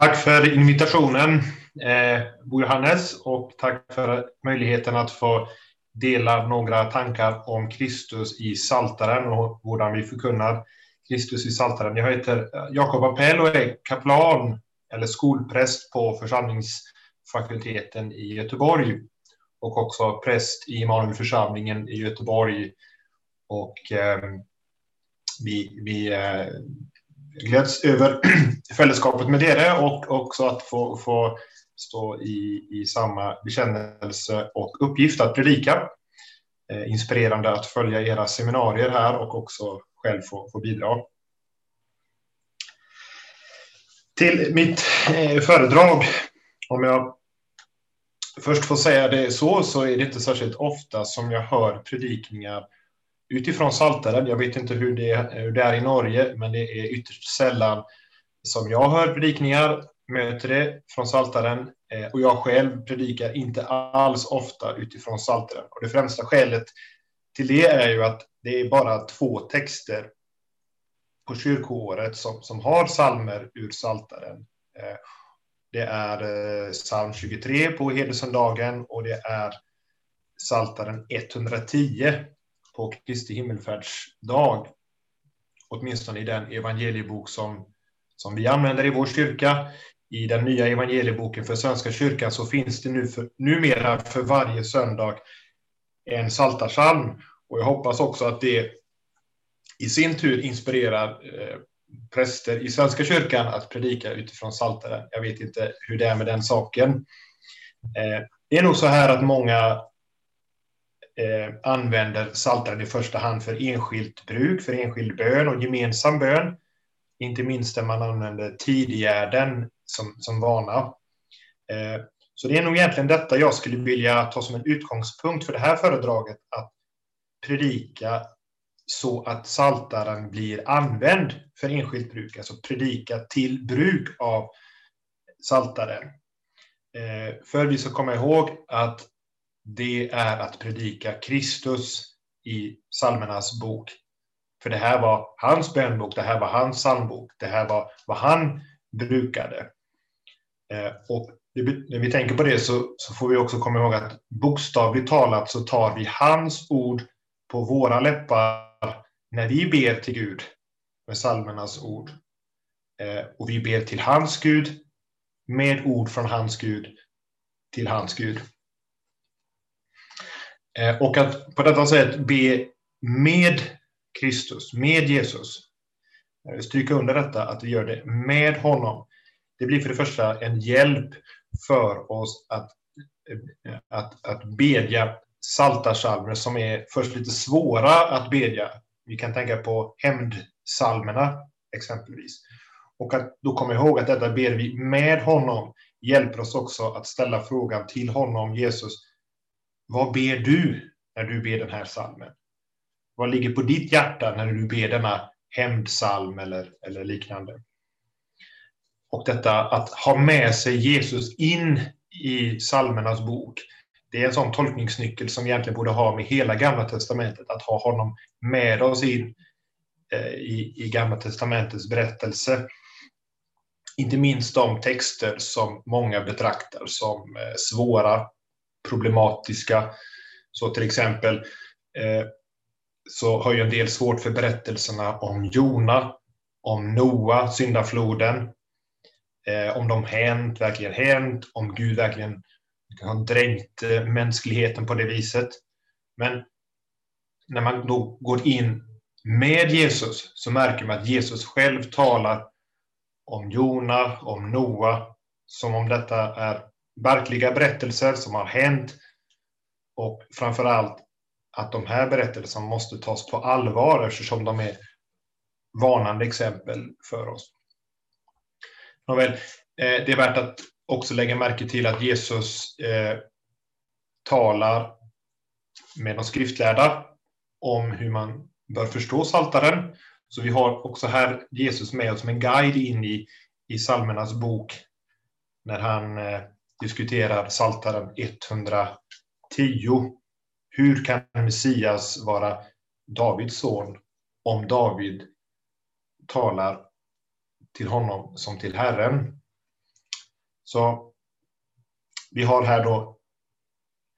Tack för invitationen, eh, Bo Johannes, och tack för möjligheten att få dela några tankar om Kristus i Saltaren och hur vi förkunnar Kristus i Saltaren. Jag heter eh, Jakob Appell och är kaplan eller skolpräst på församlingsfakulteten i Göteborg och också präst i Immanuelförsamlingen i Göteborg. Och eh, vi, vi eh, gläds över fällskapet med er och också att få, få stå i, i samma bekännelse och uppgift att predika. Eh, inspirerande att följa era seminarier här och också själv få, få bidra. Till mitt eh, föredrag, om jag först får säga det så, så är det inte särskilt ofta som jag hör predikningar utifrån Saltaren. Jag vet inte hur det, hur det är i Norge, men det är ytterst sällan som jag hör predikningar, möter det från Saltaren eh, och jag själv predikar inte alls ofta utifrån Saltaren. Och det främsta skälet till det är ju att det är bara två texter på kyrkoåret som, som har salmer ur Saltaren. Eh, det är eh, psalm 23 på hedersöndagen och det är Saltaren 110 på Kristi himmelfärdsdag. Åtminstone i den evangeliebok som, som vi använder i vår kyrka. I den nya evangelieboken för Svenska kyrkan så finns det nu för, numera för varje söndag en saltarsalm. Och jag hoppas också att det i sin tur inspirerar eh, präster i Svenska kyrkan att predika utifrån Saltaren. Jag vet inte hur det är med den saken. Eh, det är nog så här att många eh, använder Saltaren i första hand för enskilt bruk, för enskild bön och gemensam bön. Inte minst där man använder tidgärden som, som vana. Eh, så det är nog egentligen detta jag skulle vilja ta som en utgångspunkt för det här föredraget, att predika så att saltaren blir använd för enskilt bruk, alltså predika till bruk av saltaren. Eh, för vi ska komma ihåg att det är att predika Kristus i psalmernas bok. För det här var hans bönbok, det här var hans psalmbok, det här var vad han brukade. Eh, och när vi tänker på det så, så får vi också komma ihåg att bokstavligt talat så tar vi hans ord på våra läppar när vi ber till Gud med psalmernas ord. Eh, och vi ber till hans Gud med ord från hans Gud till hans Gud. Eh, och att på detta sätt be med Kristus, med Jesus. Jag vill stryka under detta, att vi gör det med honom. Det blir för det första en hjälp för oss att, eh, att, att bedja saltarsalmer som är först lite svåra att bedja. Vi kan tänka på hämndsalmerna exempelvis. Och att då komma ihåg att detta ber vi med honom hjälper oss också att ställa frågan till honom, Jesus, vad ber du när du ber den här salmen? Vad ligger på ditt hjärta när du ber denna hämndsalm eller, eller liknande? Och detta att ha med sig Jesus in i salmernas bok, det är en sån tolkningsnyckel som vi egentligen borde ha med hela Gamla Testamentet, att ha honom med oss in eh, i, i Gamla Testamentets berättelse. Inte minst de texter som många betraktar som eh, svåra, problematiska. Så till exempel eh, så har ju en del svårt för berättelserna om Jona, om Noa, syndafloden, eh, om de hänt, verkligen hänt, om Gud verkligen har dränkt eh, mänskligheten på det viset. Men när man då går in med Jesus så märker man att Jesus själv talar om Jona, om Noa, som om detta är verkliga berättelser som har hänt. Och framför allt att de här berättelserna måste tas på allvar eftersom de är varnande exempel för oss. Nåväl, eh, det är värt att också lägga märke till att Jesus eh, talar med de skriftlärda om hur man bör förstå saltaren. Så vi har också här Jesus med oss som en guide in i, i salmernas bok när han eh, diskuterar saltaren 110. Hur kan Messias vara Davids son om David talar till honom som till Herren? Så vi har här då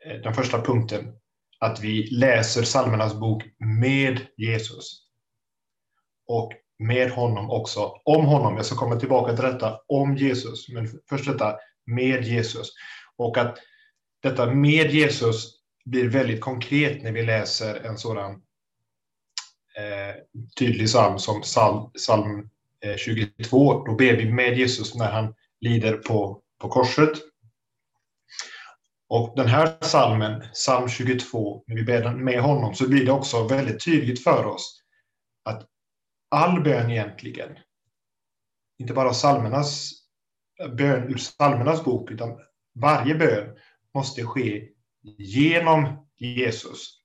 eh, den första punkten, att vi läser psalmernas bok med Jesus. Och med honom också, om honom. Jag ska komma tillbaka till detta, om Jesus. Men först detta, med Jesus. Och att detta med Jesus blir väldigt konkret när vi läser en sådan eh, tydlig psalm som psalm, psalm eh, 22. Då ber vi med Jesus när han lider på, på korset. Och den här psalmen, psalm 22, när vi ber med honom, så blir det också väldigt tydligt för oss att all bön egentligen, inte bara psalmernas bön ur psalmernas bok, utan varje bön måste ske genom Jesus.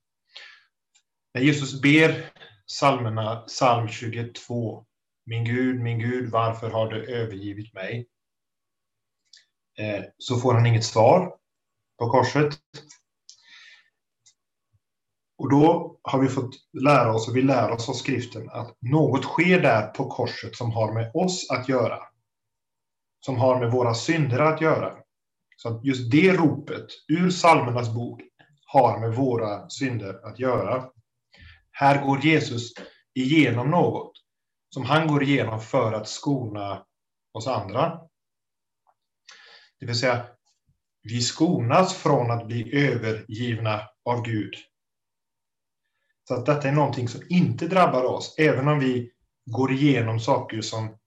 När Jesus ber psalmerna, psalm 22, Min Gud, min Gud, varför har du övergivit mig? Eh, så får han inget svar på korset. Och då har vi fått lära oss, och vi lär oss av skriften, att något sker där på korset som har med oss att göra. Som har med våra synder att göra. Så att just det ropet ur psalmernas bok har med våra synder att göra. Här går Jesus igenom något som han går igenom för att skona oss andra. Det vill säga, vi skonas från att bli övergivna av Gud. Så att detta är någonting som inte drabbar oss, även om vi går igenom saker som,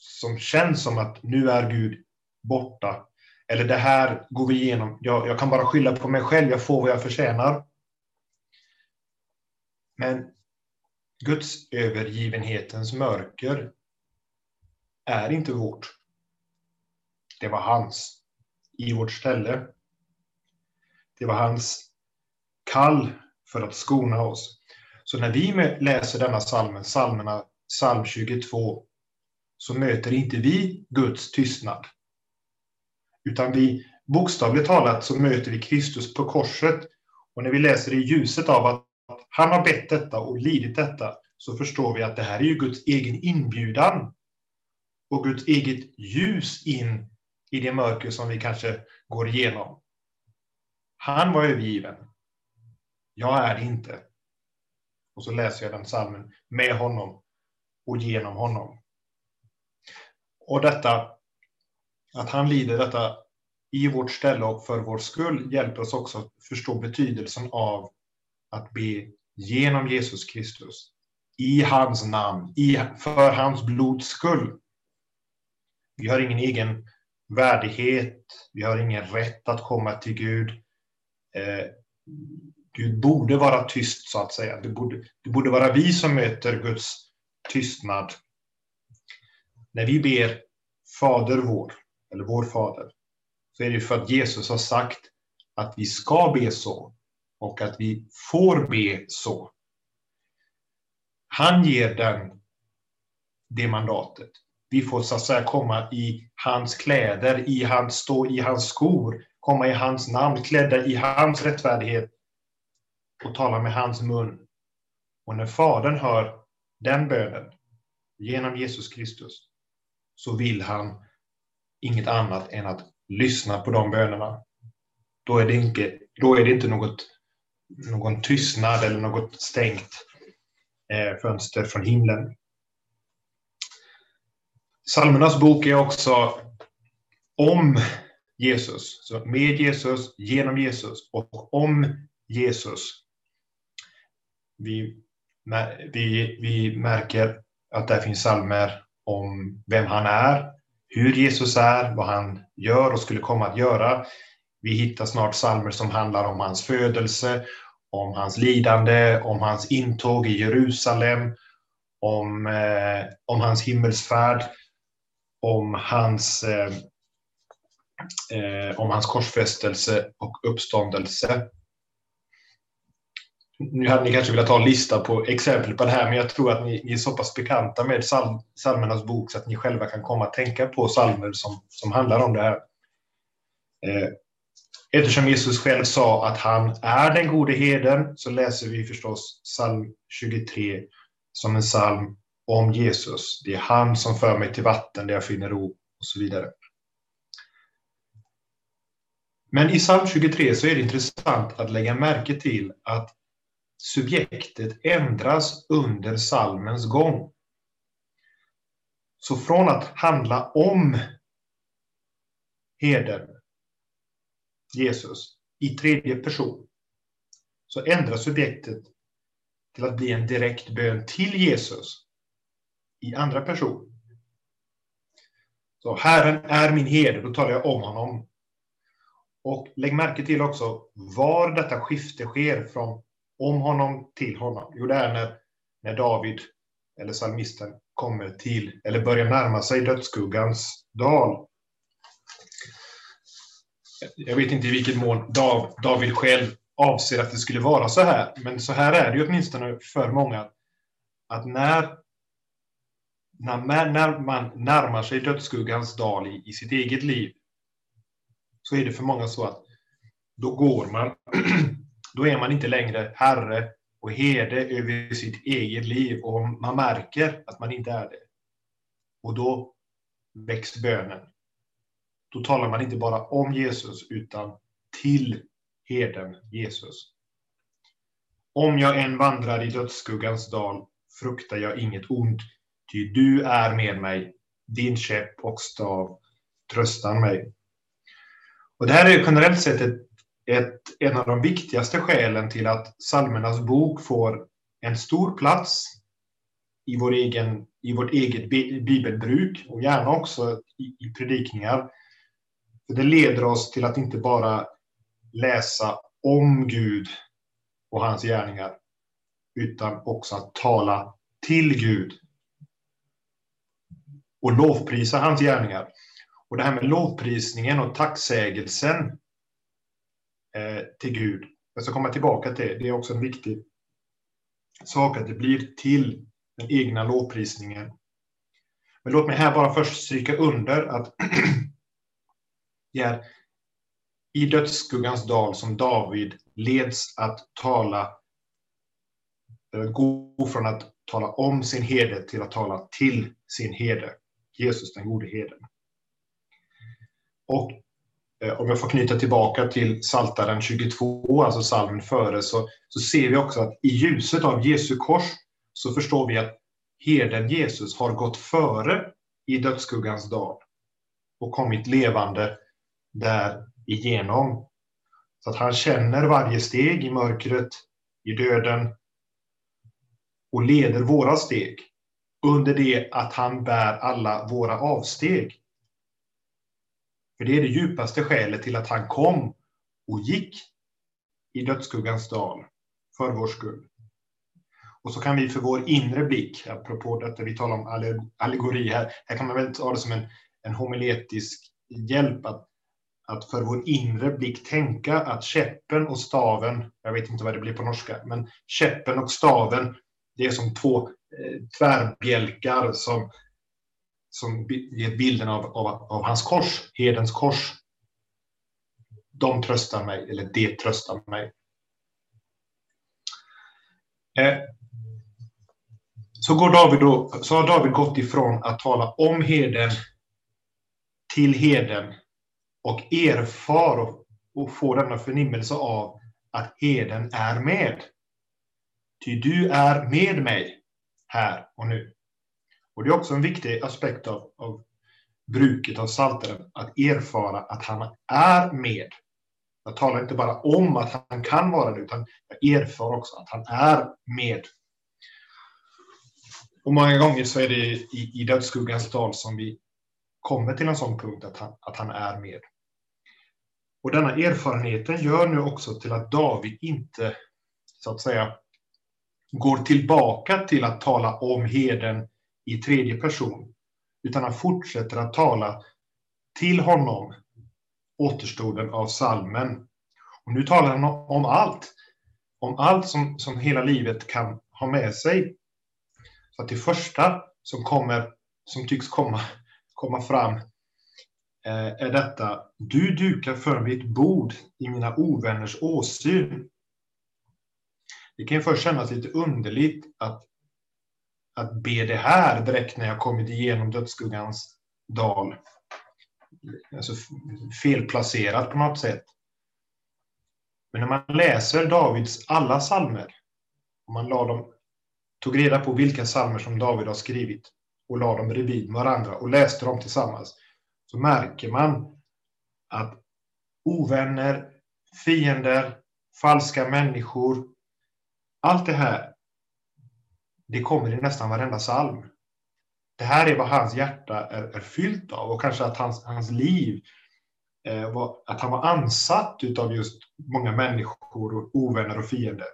som känns som att nu är Gud borta. Eller det här går vi igenom, jag, jag kan bara skylla på mig själv, jag får vad jag förtjänar. Men Guds övergivenhetens mörker är inte vårt. Det var hans i vårt ställe. Det var hans kall för att skona oss. Så när vi läser denna salmen, salmerna, psalm 22, så möter inte vi Guds tystnad. Utan vi, bokstavligt talat, så möter vi Kristus på korset. Och när vi läser i ljuset av att han har bett detta och lidit detta, så förstår vi att det här är ju Guds egen inbjudan och Guds eget ljus in i det mörker som vi kanske går igenom. Han var övergiven. Jag är det inte. Och så läser jag den salmen med honom och genom honom. Och detta, att han lider detta i vårt ställe och för vår skull hjälper oss också att förstå betydelsen av att be genom Jesus Kristus. I hans namn, i, för hans blods skull. Vi har ingen egen värdighet, vi har ingen rätt att komma till Gud. Eh, Gud borde vara tyst, så att säga. Det borde, det borde vara vi som möter Guds tystnad. När vi ber Fader vår, eller vår Fader, så är det för att Jesus har sagt att vi ska be så och att vi får be så. Han ger den det mandatet. Vi får så att säga komma i hans kläder, i hans, stå i hans skor, komma i hans namn, klädda i hans rättfärdighet och tala med hans mun. Och när Fadern hör den bönen genom Jesus Kristus så vill han inget annat än att lyssna på de bönerna. Då är det inte, då är det inte något, någon tystnad eller något stängt eh, fönster från himlen. Salmernas bok är också om Jesus, så med Jesus, genom Jesus och om Jesus. Vi, vi, vi märker att där finns salmer om vem han är, hur Jesus är, vad han gör och skulle komma att göra. Vi hittar snart psalmer som handlar om hans födelse, om hans lidande, om hans intåg i Jerusalem, om, eh, om hans himmelsfärd, om hans, eh, eh, om hans korsfästelse och uppståndelse. Nu hade ni kanske velat ha en lista på exempel på det här, men jag tror att ni, ni är så pass bekanta med psalm, psalmernas bok så att ni själva kan komma att tänka på psalmer som, som handlar om det här. Eh, eftersom Jesus själv sa att han är den gode heden så läser vi förstås psalm 23 som en psalm om Jesus. Det är han som för mig till vatten där jag finner ro och så vidare. Men i psalm 23 så är det intressant att lägga märke till att subjektet ändras under psalmens gång. Så från att handla om herden, Jesus, i tredje person, så ändras subjektet till att bli en direkt bön till Jesus i andra person. Så Herren är min herde, då talar jag om honom. Och lägg märke till också var detta skifte sker från om honom till honom. Jo, det är när, när David, eller salmisten, kommer till, eller börjar närma sig dödsskuggans dal. Jag vet inte i vilket mån David själv avser att det skulle vara så här, men så här är det ju åtminstone för många. Att när, när, när man närmar sig dödsskuggans dal i, i sitt eget liv, så är det för många så att då går man, då är man inte längre herre och herde över sitt eget liv och man märker att man inte är det. Och då väcks bönen. Då talar man inte bara om Jesus utan till herden Jesus. Om jag än vandrar i dödsskuggans dal fruktar jag inget ont, ty du är med mig, din käpp och stav tröstar mig. Och det här är generellt sett ett, ett, en av de viktigaste skälen till att psalmernas bok får en stor plats i, vår egen, i vårt eget bibelbruk och gärna också i, i predikningar. För det leder oss till att inte bara läsa om Gud och hans gärningar, utan också att tala till Gud och lovprisa hans gärningar. Och det här med lovprisningen och tacksägelsen Eh, till Gud, jag ska komma tillbaka till det, det är också en viktig sak att det blir till den egna lovprisningen. Men låt mig här bara först stryka under att det är i dödsskuggans dal som David leds att tala, eh, gå från att tala om sin herde till att tala till sin herde, Jesus den gode herden. Och Eh, om jag får knyta tillbaka till Saltaren 22, alltså salmen före, så, så ser vi också att i ljuset av Jesu kors så förstår vi att herden Jesus har gått före i dödsskuggans dal och kommit levande där igenom. Så att han känner varje steg i mörkret, i döden och leder våra steg under det att han bär alla våra avsteg. För det är det djupaste skälet till att han kom och gick i dödsskuggans dal för vår skull. Och så kan vi för vår inre blick, apropå detta vi talar om allegori här, här kan man väl ta det som en, en homiletisk hjälp att att för vår inre blick tänka att käppen och staven, jag vet inte vad det blir på norska, men käppen och staven, det är som två eh, tvärbjälkar som, som ger bilden av, av, av hans kors, herdens kors. De tröstar mig, eller det tröstar mig. Eh, så, går David då, så har David gått ifrån att tala om herden till herden och erfar och, och får denna förnimmelse av att herden är med. Ty du är med mig här och nu. Och det är också en viktig aspekt av, av bruket av salteren att erfara att han är med. Jag talar inte bara om att han kan vara det, utan jag erfar också att han är med. Och många gånger så är det i, i dödsskuggans dal som vi kommer till en sån punkt att han, att han är med. Och denna erfarenheten gör nu också till att David inte, så att säga, går tillbaka till att tala om heden i tredje person, utan han fortsätter att tala till honom återstoden av salmen. Och nu talar han om allt, om allt som, som hela livet kan ha med sig. Så att det första som kommer, som tycks komma, komma fram Eh, är detta. Du dukar för mitt bord i mina ovänners åsyn. Det kan ju först kännas lite underligt att, att be det här direkt när jag kommit igenom dödsskuggans dal. Alltså felplacerat på något sätt. Men när man läser Davids alla psalmer, och man la dem, tog reda på vilka psalmer som David har skrivit och la dem bredvid varandra och läste dem tillsammans, så märker man att ovänner, fiender, falska människor, allt det här, det kommer i nästan varenda psalm. Det här är vad hans hjärta är, är fyllt av och kanske att hans, hans liv, eh, var, att han var ansatt av just många människor, och ovänner och fiender.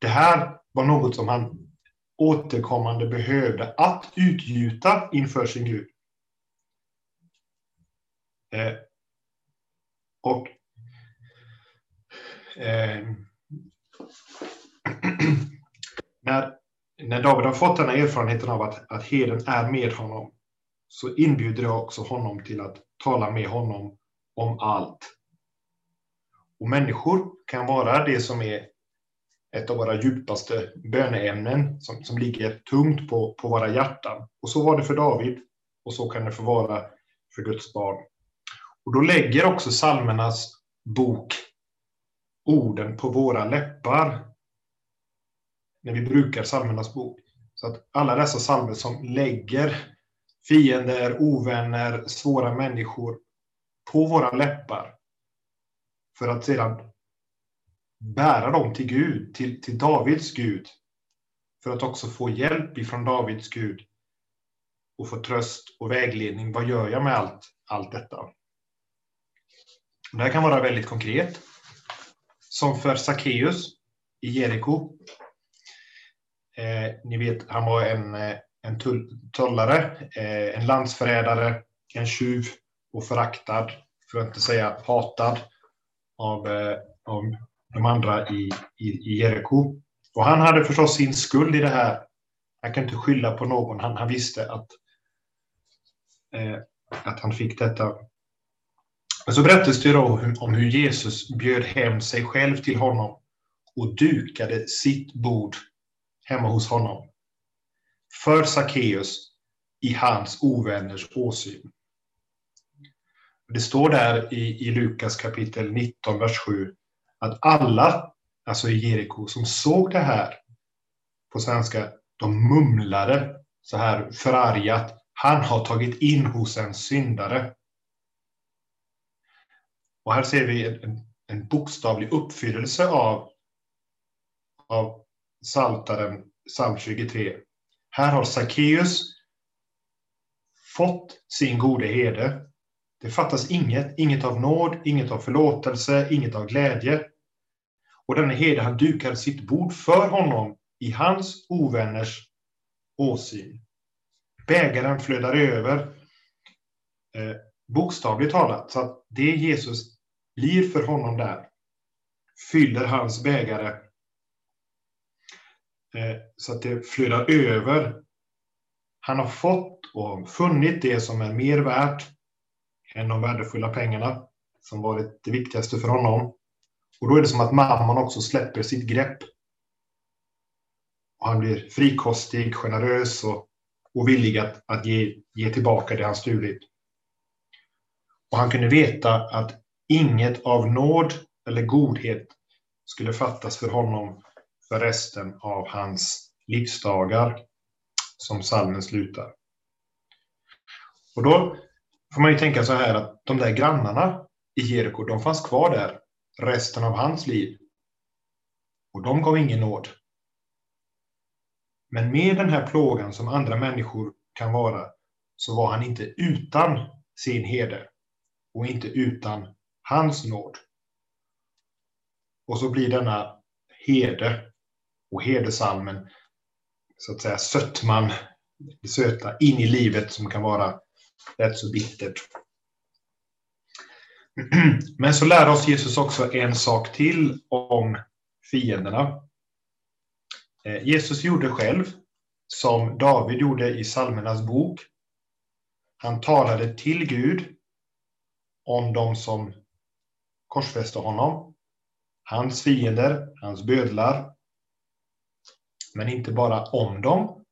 Det här var något som han återkommande behövde att utgjuta inför sin Gud. Eh, och eh, när, när David har fått den här erfarenheten av att, att heden är med honom så inbjuder det också honom till att tala med honom om allt. Och människor kan vara det som är ett av våra djupaste böneämnen som, som ligger tungt på, på våra hjärtan. Och så var det för David och så kan det få vara för Guds barn. Och då lägger också salmernas bok orden på våra läppar när vi brukar psalmernas bok. Så att alla dessa psalmer som lägger fiender, ovänner, svåra människor på våra läppar för att sedan bära dem till Gud, till, till Davids Gud, för att också få hjälp ifrån Davids Gud och få tröst och vägledning. Vad gör jag med allt, allt detta? Det här kan vara väldigt konkret. Som för Sackeus i Jeriko. Eh, ni vet, han var en, eh, en tull, tullare, eh, en landsförrädare, en tjuv och föraktad, för att inte säga hatad, av, eh, av de andra i, i, i Jeriko. Och han hade förstås sin skuld i det här. Han kan inte skylla på någon. Han, han visste att, eh, att han fick detta. Men så berättas det då om hur Jesus bjöd hem sig själv till honom och dukade sitt bord hemma hos honom. För Sackeus i hans ovänners åsyn. Det står där i, i Lukas kapitel 19, vers 7 att alla, alltså i Jeriko, som såg det här på svenska, de mumlade så här förargat. Han har tagit in hos en syndare. Och här ser vi en, en bokstavlig uppfyllelse av, av Saltaren, psalm 23. Här har Sackeus fått sin gode herde det fattas inget, inget av nåd, inget av förlåtelse, inget av glädje. Och denne herde, han dukar sitt bord för honom i hans ovänners åsyn. Bägaren flödar över, eh, bokstavligt talat, så att det Jesus blir för honom där fyller hans bägare Eh, så att det flödar över. Han har fått och funnit det som är mer värt än de värdefulla pengarna som varit det viktigaste för honom. Och då är det som att mamman också släpper sitt grepp. Och han blir frikostig, generös och, och villig att, att ge, ge tillbaka det han stulit. Och han kunde veta att inget av nåd eller godhet skulle fattas för honom för resten av hans livsdagar, som salmen slutar. Och då får man ju tänka så här att de där grannarna i Jeriko, de fanns kvar där resten av hans liv. Och de gav ingen nåd. Men med den här plågan som andra människor kan vara, så var han inte utan sin herde och inte utan hans nåd. Och så blir denna herde och hedersalmen, så att säga sötman, det söta in i livet som kan vara rätt så bittert. Men så lär oss Jesus också en sak till om fienderna. Eh, Jesus gjorde själv som David gjorde i psalmernas bok. Han talade till Gud om de som korsfäste honom, hans fiender, hans bödlar. Men inte bara om dem,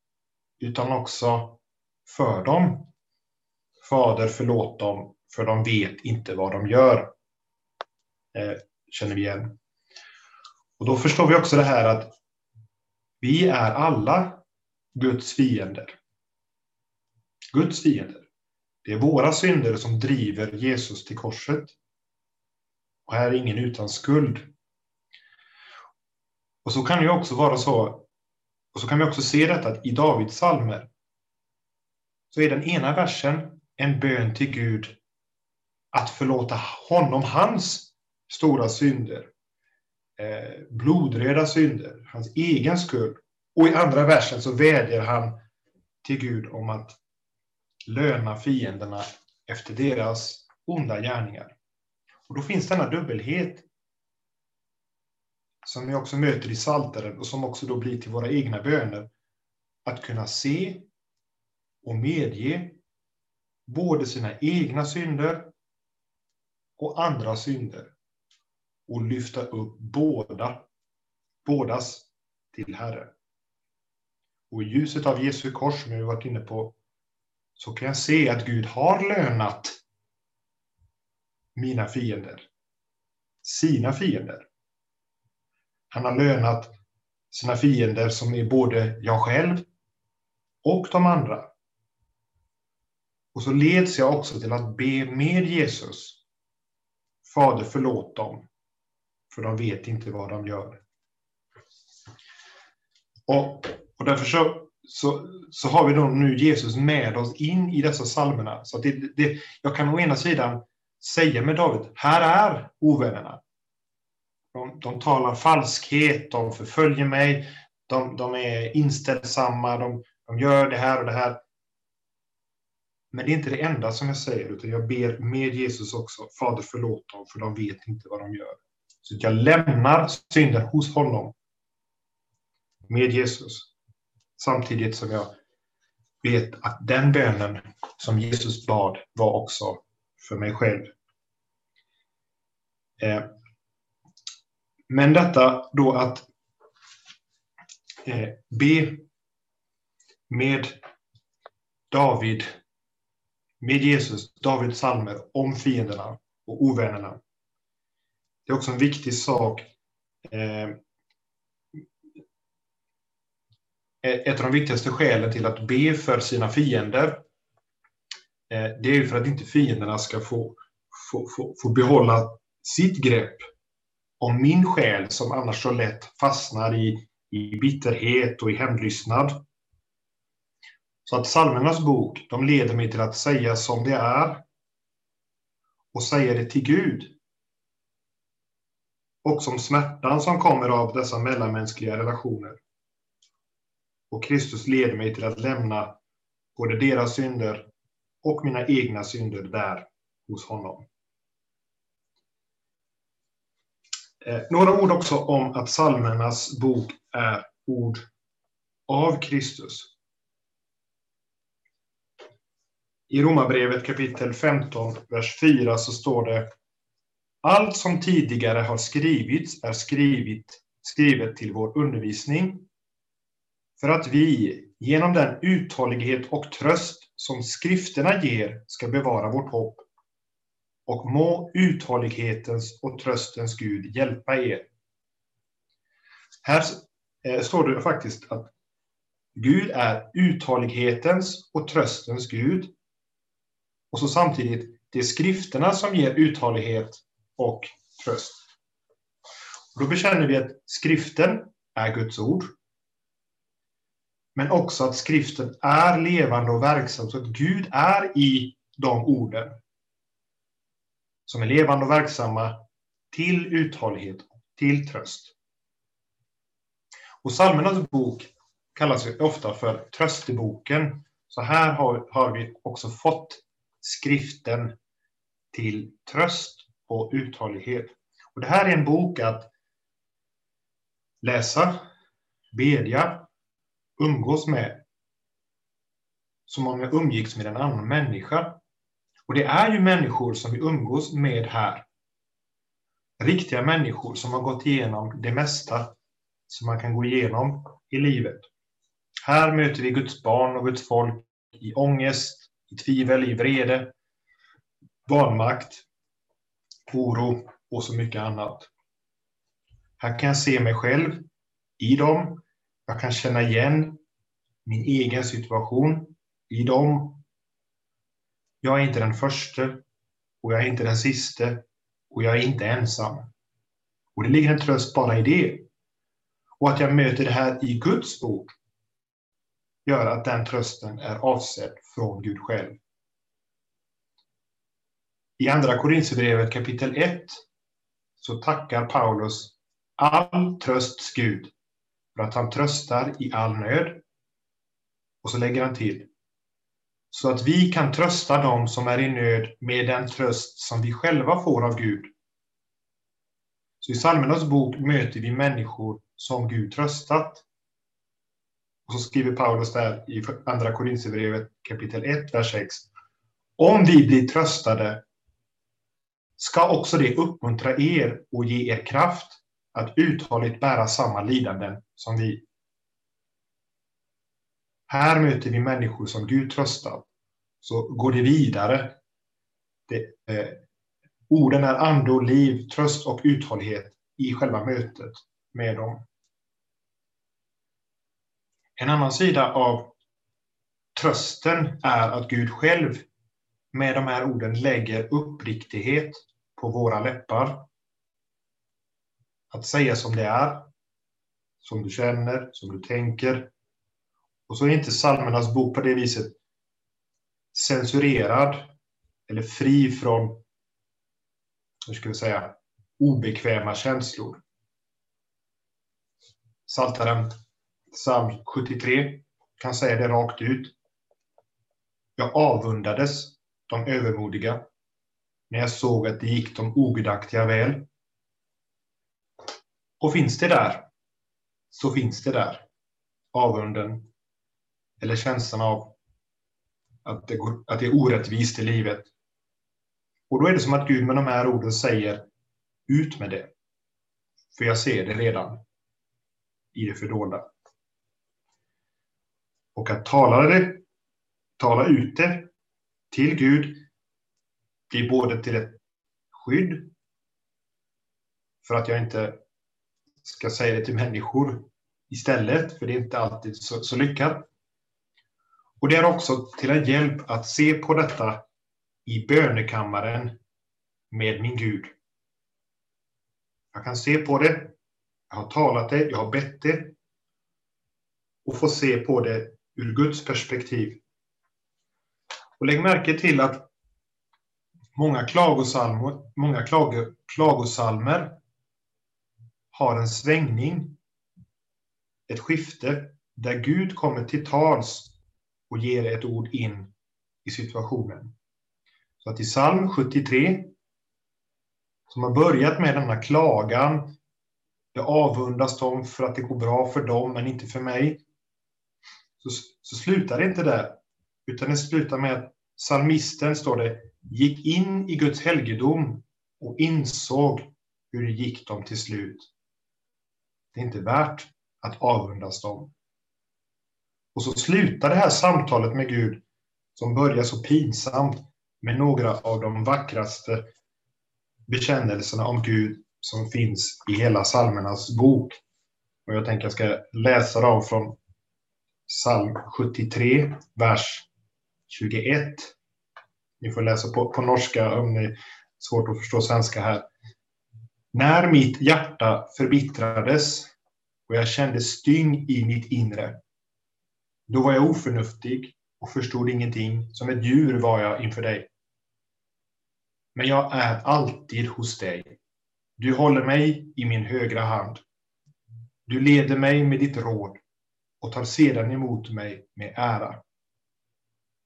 utan också för dem. Fader, förlåt dem, för de vet inte vad de gör. Eh, känner vi igen. Och då förstår vi också det här att vi är alla Guds fiender. Guds fiender. Det är våra synder som driver Jesus till korset. Och här är ingen utan skuld. Och så kan det också vara så, och så kan vi också se detta att i Davids salmer så är den ena versen en bön till Gud att förlåta honom hans stora synder. Eh, blodröda synder, hans egen skuld. Och i andra versen så vädjar han till Gud om att löna fienderna efter deras onda gärningar. Och då finns denna dubbelhet som vi också möter i Saltaren och som också då blir till våra egna böner. Att kunna se och medge både sina egna synder och andra synder och lyfta upp båda, bådas till Herre. Och i ljuset av Jesu kors, som jag varit inne på, så kan jag se att Gud har lönat mina fiender. Sina fiender. Han har lönat sina fiender som är både jag själv och de andra. Och så leds jag också till att be med Jesus. Fader, förlåt dem, för de vet inte vad de gör. Och, och därför så, så, så har vi då nu Jesus med oss in i dessa psalmerna. Så det, det, jag kan å ena sidan säga med David, här är ovännerna. De, de talar falskhet, de förföljer mig, de, de är inställsamma, de, de gör det här och det här. Men det är inte det enda som jag säger, utan jag ber med Jesus också. Fader förlåt dem, för de vet inte vad de gör. Så jag lämnar synden hos honom. Med Jesus. Samtidigt som jag vet att den bönen som Jesus bad var också för mig själv. Eh, men detta då att eh, be med David, med Jesus, Davids salmer om fienderna och ovännerna. Det är också en viktig sak. Eh, eh ett av de viktigaste skälen till att be för sina fiender, eh, det är för att inte fienderna ska få, få, få, få behålla sitt grepp om min själ som annars så lätt fastnar i, i bitterhet och i hämndlystnad. Så att psalmernas bok, de leder mig till att säga som det är och säga det till Gud. Och som smärtan som kommer av dessa mellanmänskliga relationer. Och Kristus leder mig till att lämna både deras synder och mina egna synder där hos honom. Eh, Eh, några ord också om att psalmernas bok är ord av Kristus. I Romarbrevet kapitel 15, vers 4 så står det Allt som tidigare har skrivits är skrivit, skrivet till vår undervisning för att vi genom den uthållighet och tröst som skrifterna ger ska bevara vårt hopp och må uthållighetens och tröstens Gud hjälpa er. Här eh, står det faktiskt att Gud är uthållighetens och tröstens Gud. Och så samtidigt, det är skrifterna som ger uthållighet och tröst. Och då bekänner vi att skriften är Guds ord. Men också att skriften är levande och verksam, så att Gud är i de orden som är levande och verksamma till uthållighet och till tröst. Och Psalmernas bok kallas ju ofta för trösteboken. Så här har, har vi också fått skriften till tröst och uthållighet. Och det här är en bok att läsa, bedja, umgås med som om jag umgicks med en annan människa. Och det är ju människor som vi umgås med här. Riktiga människor som har gått igenom det mesta som man kan gå igenom i livet. Här möter vi Guds barn och Guds folk i ångest, i tvivel, i vrede, vanmakt, oro och så mycket annat. Här kan jag se mig själv i dem. Jag kan känna igen min egen situation i dem. Jag är inte den första och jag är inte den siste och jag är inte ensam. Och det ligger en tröst bara i det. Och att jag möter det här i Guds ord gör att den trösten är avsedd från Gud själv. I Andra Korinthierbrevet kapitel 1 så tackar Paulus all trösts Gud för att han tröstar i all nöd. Och så lägger han till. Så att vi kan trösta dem som är i nöd med den tröst som vi själva får av Gud. Så i Psalmernas bok möter vi människor som Gud tröstat. Och så skriver Paulus där i Andra Korinthierbrevet kapitel 1, vers 6. Om vi blir tröstade ska också det uppmuntra er och ge er kraft att uthålligt bära samma lidanden som vi. Här möter vi människor som Gud tröstar. Så går det vidare. Det, eh, orden är ande och liv, tröst och uthållighet i själva mötet med dem. En annan sida av trösten är att Gud själv med de här orden lägger uppriktighet på våra läppar. Att säga som det är, som du känner, som du tänker. Och så är inte psalmernas bok på det viset censurerad eller fri från, hur ska vi säga, obekväma känslor. Saltaren psalm 73 kan säga det rakt ut. Jag avundades de övermodiga när jag såg att det gick de ogudaktiga väl. Och finns det där, så finns det där. Avunden, eller känslan av att det, går, att det är orättvist i livet. Och då är det som att Gud med de här orden säger, ut med det. För jag ser det redan i det fördolda. Och att tala det, tala ut det till Gud blir både till ett skydd för att jag inte ska säga det till människor istället, för det är inte alltid så, så lyckat. Och det är också till en hjälp att se på detta i bönekammaren med min Gud. Jag kan se på det, jag har talat det, jag har bett det och få se på det ur Guds perspektiv. Och lägg märke till att många klagosalmer, många klago, klagosalmer har en svängning, ett skifte där Gud kommer till tals och ger ett ord in i situationen. Så att i psalm 73, som har börjat med denna klagan, jag avundas dem för att det går bra för dem men inte för mig, så, så slutar det inte där, utan det slutar med att psalmisten, står det, gick in i Guds helgedom och insåg hur det gick dem till slut. Det är inte värt att avundas dem. Och så slutar det här samtalet med Gud, som börjar så pinsamt, med några av de vackraste bekännelserna om Gud som finns i hela psalmernas bok. Och jag tänker jag ska läsa dem från psalm 73, vers 21. Ni får läsa på, på norska om ni är svårt att förstå svenska här. När mitt hjärta förbittrades och jag kände styng i mitt inre, då var jag oförnuftig och förstod ingenting. Som ett djur var jag inför dig. Men jag är alltid hos dig. Du håller mig i min högra hand. Du leder mig med ditt råd och tar sedan emot mig med ära.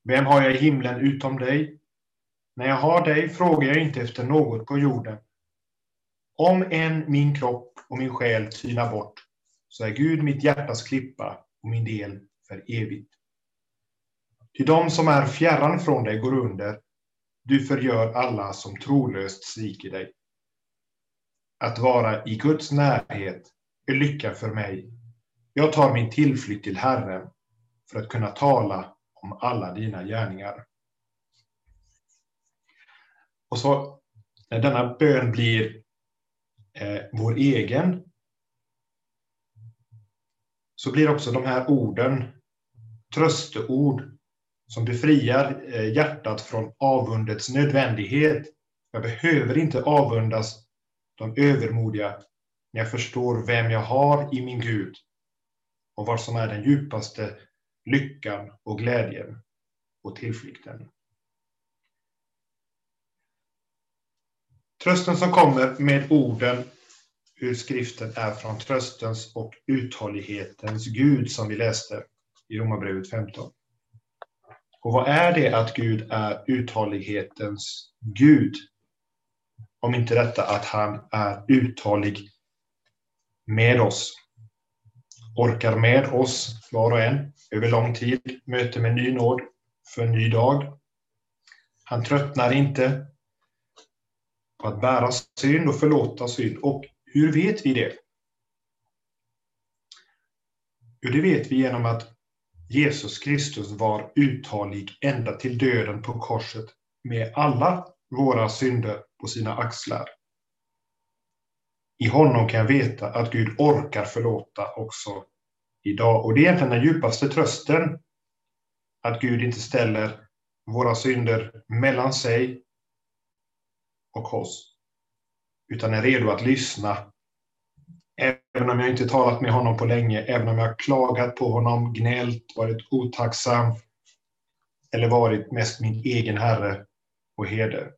Vem har jag i himlen utom dig? När jag har dig frågar jag inte efter något på jorden. Om än min kropp och min själ tynar bort, så är Gud mitt hjärtas klippa och min del för evigt. Till de som är fjärran från dig går under, du förgör alla som trolöst sviker dig. Att vara i Guds närhet är lycka för mig. Jag tar min tillflykt till Herren för att kunna tala om alla dina gärningar. Och så när denna bön blir eh, vår egen, så blir också de här orden trösteord som befriar eh, hjärtat från avundets nödvändighet. Jag behöver inte avundas de övermodiga när jag förstår vem jag har i min Gud och vad som är den djupaste lyckan och glädjen och tillflykten. Trösten som kommer med orden ur skriften är från tröstens och uthållighetens Gud som vi läste i Romarbrevet 15. Och vad är det att Gud är uthållighetens Gud? Om inte detta att han är uthållig med oss. Orkar med oss, var och en, över lång tid, möter med ny nåd för en ny dag. Han tröttnar inte på att bära synd och förlåta synd. Och hur vet vi det? Jo, det vet vi genom att Jesus Kristus var uthållig ända till döden på korset med alla våra synder på sina axlar. I honom kan jag veta att Gud orkar förlåta också idag. Och det är egentligen den djupaste trösten. Att Gud inte ställer våra synder mellan sig och oss. Utan är redo att lyssna. Även om jag inte talat med honom på länge, även om jag klagat på honom, gnällt, varit otacksam eller varit mest min egen herre och herde.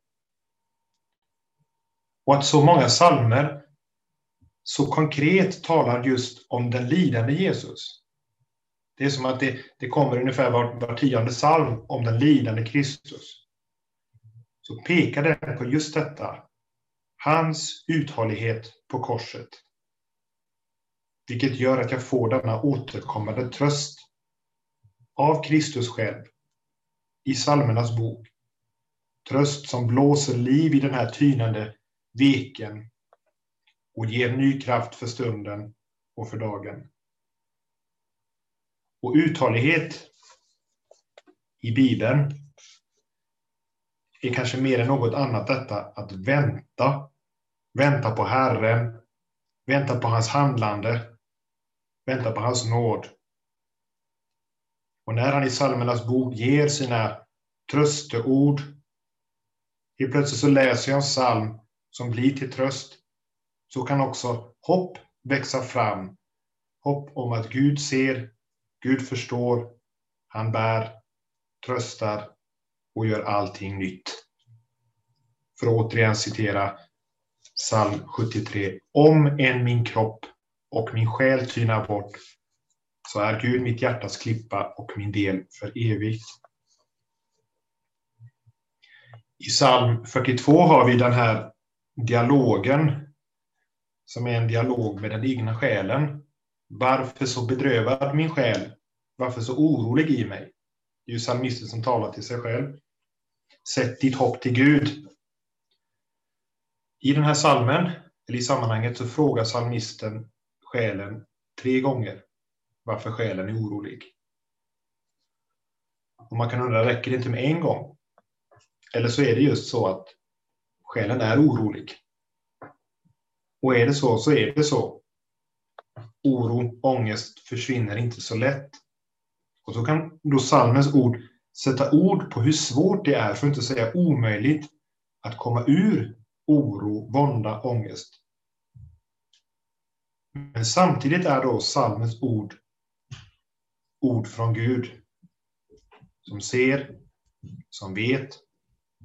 Och att så många salmer så konkret talar just om den lidande Jesus. Det är som att det, det kommer ungefär var, var tionde psalm om den lidande Kristus. Så pekar den på just detta. Hans uthållighet på korset. Vilket gör att jag får denna återkommande tröst av Kristus själv i psalmernas bok. Tröst som blåser liv i den här tynande veken och ger ny kraft för stunden och för dagen. Och uthållighet i Bibeln är kanske mer än något annat detta att vänta. Vänta på Herren, vänta på hans handlande, väntar på hans nåd. Och när han i psalmernas bok ger sina trösteord, helt plötsligt så läser jag en psalm som blir till tröst så kan också hopp växa fram. Hopp om att Gud ser, Gud förstår, han bär, tröstar och gör allting nytt. För att återigen citera psalm 73. Om än min kropp och min själ tynar bort så är Gud mitt hjärtas klippa och min del för evigt. I psalm 42 har vi den här dialogen som är en dialog med den egna själen. Varför så bedrövad min själ? Varför så orolig i mig? Det är ju psalmisten som talar till sig själv. Sätt ditt hopp till Gud. I den här salmen, eller i sammanhanget, så frågar psalmisten själen tre gånger varför själen är orolig. Och man kan undra, räcker det inte med en gång? Eller så är det just så att själen är orolig. Och är det så, så är det så. Oro, ångest försvinner inte så lätt. Och så kan då salmens ord sätta ord på hur svårt det är, för att inte säga omöjligt, att komma ur oro, vånda, ångest. Men samtidigt är då salmens ord ord från Gud som ser, som vet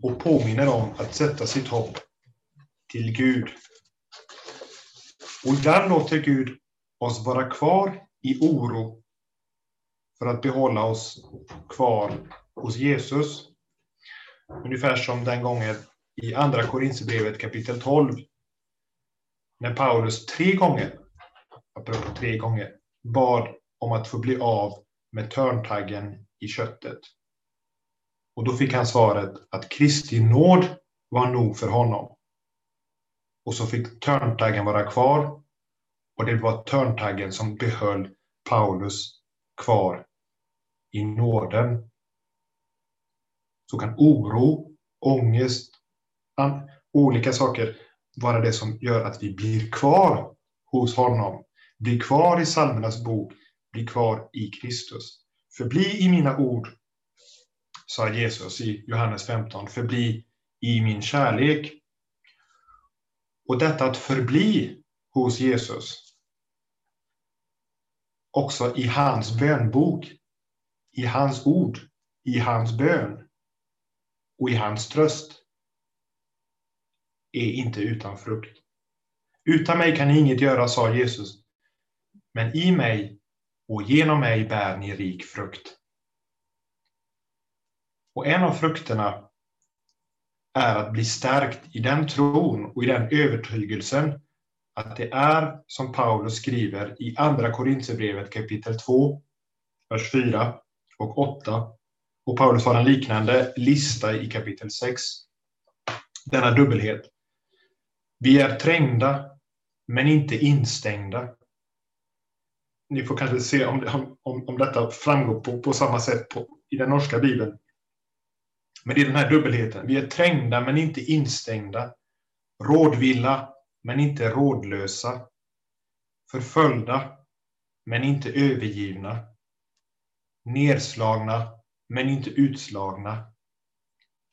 och påminner om att sätta sitt hopp till Gud och där låter Gud oss vara kvar i oro för att behålla oss kvar hos Jesus. Ungefär som den gången i Andra Korinthierbrevet kapitel 12. När Paulus tre gånger, apropå tre gånger, bad om att få bli av med törntaggen i köttet. Och då fick han svaret att Kristi nåd var nog för honom. Och så fick törntaggen vara kvar. Och det var törntaggen som behöll Paulus kvar i nåden. Så kan oro, ångest, olika saker vara det som gör att vi blir kvar hos honom. Bli kvar i psalmernas bok, bli kvar i Kristus. Förbli i mina ord, sa Jesus i Johannes 15. Förbli i min kärlek. Och detta att förbli hos Jesus, också i hans bönbok, i hans ord, i hans bön och i hans tröst, är inte utan frukt. Utan mig kan ni inget göra, sa Jesus, men i mig och genom mig bär ni rik frukt. Och en av frukterna är att bli stärkt i den tron och i den övertygelsen att det är som Paulus skriver i Andra Korintierbrevet kapitel 2, vers 4 och 8. Och Paulus har en liknande lista i kapitel 6. Denna dubbelhet. Vi är trängda, men inte instängda. Ni får kanske se om, om, om detta framgår på, på samma sätt på, i den norska bibeln. Men det är den här dubbelheten. Vi är trängda men inte instängda. Rådvilla men inte rådlösa. Förföljda men inte övergivna. Nerslagna men inte utslagna.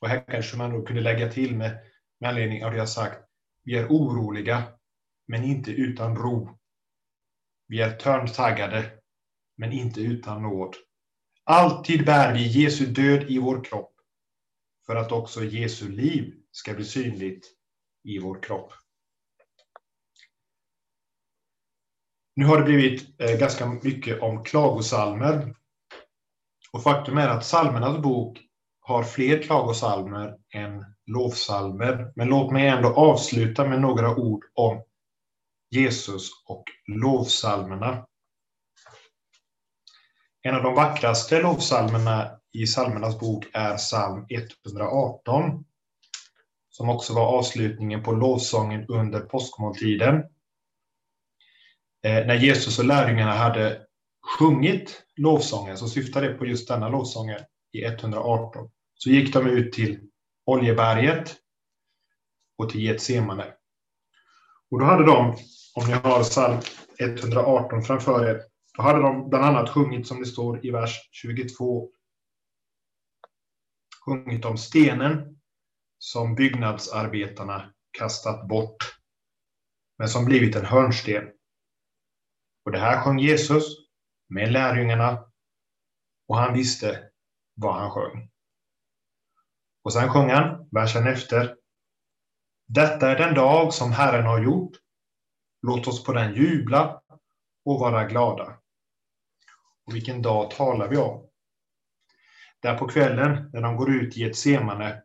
Och här kanske man då kunde lägga till med, med anledning av det jag sagt. Vi är oroliga men inte utan ro. Vi är törntaggade men inte utan nåd. Alltid bär vi Jesu död i vår kropp för att också Jesu liv ska bli synligt i vår kropp. Nu har det blivit eh, ganska mycket om klagosalmer. Och faktum är att psalmernas bok har fler klagosalmer än lovsalmer. Men låt mig ändå avsluta med några ord om Jesus och lovsalmerna. En av de vackraste lovsalmerna i psalmernas bok är psalm 118 som också var avslutningen på lovsången under påskmåltiden. Eh, när Jesus och lärjungarna hade sjungit lovsången så syftade det på just denna lovsången i 118. Så gick de ut till Oljeberget och till Getsemane. Och då hade de, om ni har psalm 118 framför er, då hade de bland annat sjungit som det står i vers 22 sjungit om stenen som byggnadsarbetarna kastat bort, men som blivit en hörnsten. Och det här sjöng Jesus med lärjungarna och han visste vad han sjöng. Och sen sjöng han versen efter. Detta är den dag som Herren har gjort. Låt oss på den jubla och vara glada. Och vilken dag talar vi om? Där på kvällen, när de går ut i ett semane,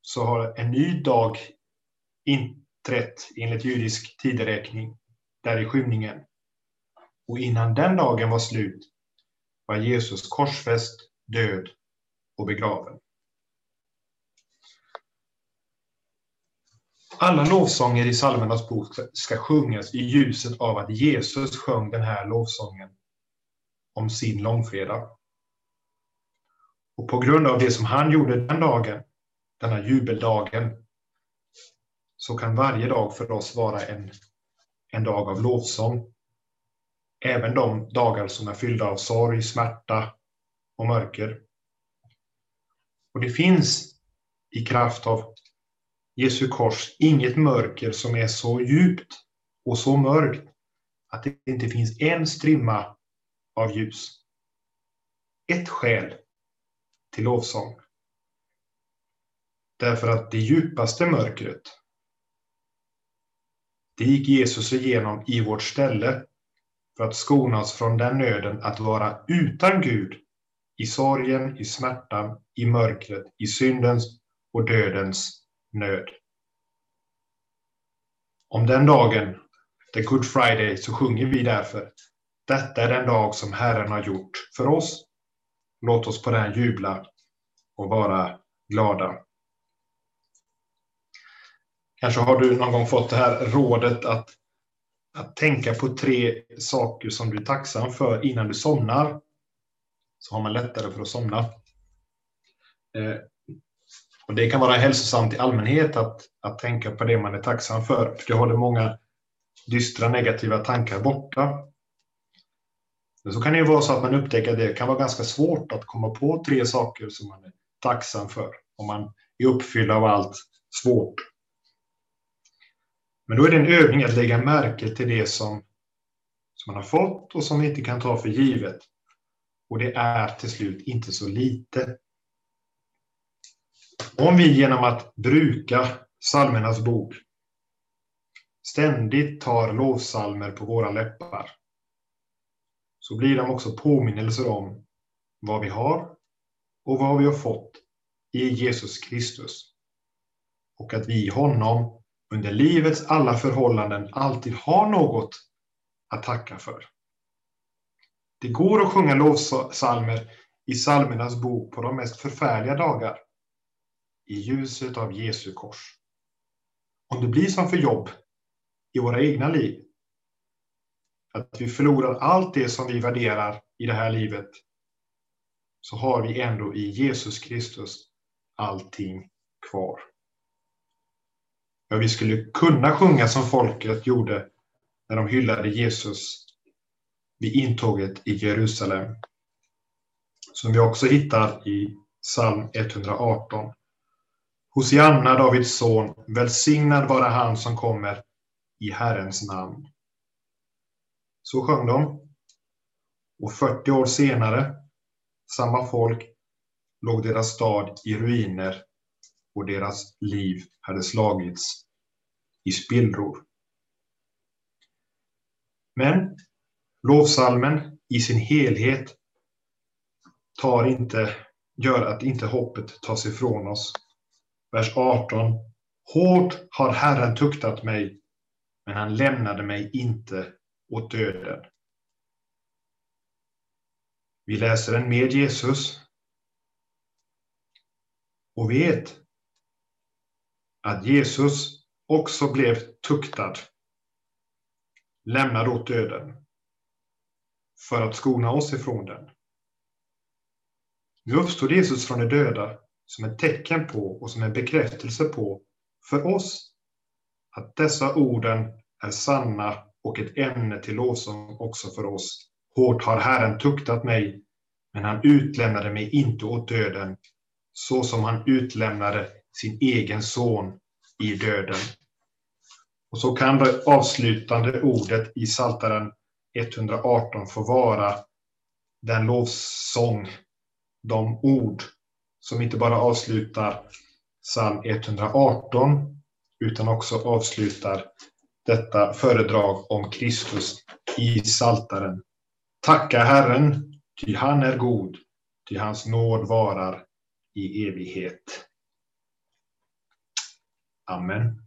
så har en ny dag inträtt enligt judisk tideräkning, där i skymningen. Och innan den dagen var slut var Jesus korsfäst, död och begraven. Alla lovsånger i psalmernas bok ska sjungas i ljuset av att Jesus sjöng den här lovsången om sin långfredag. Och på grund av det som han gjorde den dagen, denna jubeldagen, så kan varje dag för oss vara en, en dag av lovsång. Även de dagar som är fyllda av sorg, smärta och mörker. Och det finns i kraft av Jesu kors inget mörker som är så djupt och så mörkt att det inte finns en strimma av ljus. Ett skäl till lovsång. Därför att det djupaste mörkret, det gick Jesus igenom i vårt ställe för att skona oss från den nöden att vara utan Gud i sorgen, i smärtan, i mörkret, i syndens och dödens nöd. Om den dagen, the Good Friday, så sjunger vi därför Detta är den dag som Herren har gjort för oss Låt oss på den jubla och vara glada. Kanske har du någon gång fått det här rådet att, att tänka på tre saker som du är tacksam för innan du somnar. Så har man lättare för att somna. Eh, och Det kan vara hälsosamt i allmänhet att, att tänka på det man är tacksam för. För det håller många dystra negativa tankar borta. Men så kan det ju vara så att man upptäcker att det kan vara ganska svårt att komma på tre saker som man är tacksam för. Om man är uppfylld av allt svårt. Men då är det en övning att lägga märke till det som, som man har fått och som vi inte kan ta för givet. Och det är till slut inte så lite. Om vi genom att bruka psalmernas bok ständigt tar lovsalmer på våra läppar så blir de också påminnelser om vad vi har och vad vi har fått i Jesus Kristus. Och att vi i honom under livets alla förhållanden alltid har något att tacka för. Det går att sjunga lovsalmer i psalmernas bok på de mest förfärliga dagar i ljuset av Jesu kors. Om det blir som för jobb i våra egna liv, att vi förlorar allt det som vi värderar i det här livet, så har vi ändå i Jesus Kristus allting kvar. Ja, vi skulle kunna sjunga som folket gjorde när de hyllade Jesus vid intåget i Jerusalem. Som vi också hittar i psalm 118. Hosianna, Davids son, välsignad vara han som kommer i Herrens namn. Så sjöng de. Och 40 år senare, samma folk, låg deras stad i ruiner och deras liv hade slagits i spillror. Men lovsalmen i sin helhet tar inte, gör att inte hoppet tas ifrån oss. Vers 18. Hårt har Herren tuktat mig, men han lämnade mig inte åt döden. Vi läser den med Jesus och vet att Jesus också blev tuktad, lämnad åt döden, för att skona oss ifrån den. Nu uppstod Jesus från de döda som ett tecken på och som en bekräftelse på för oss att dessa orden är sanna och ett ämne till lovsång också för oss. Hårt har Herren tuktat mig, men han utlämnade mig inte åt döden, så som han utlämnade sin egen son i döden. Och så kan det avslutande ordet i Saltaren 118 få vara den lovsång, de ord som inte bara avslutar psalm 118 utan också avslutar detta föredrag om Kristus i Saltaren. Tacka Herren, ty han är god, ty hans nåd varar i evighet. Amen.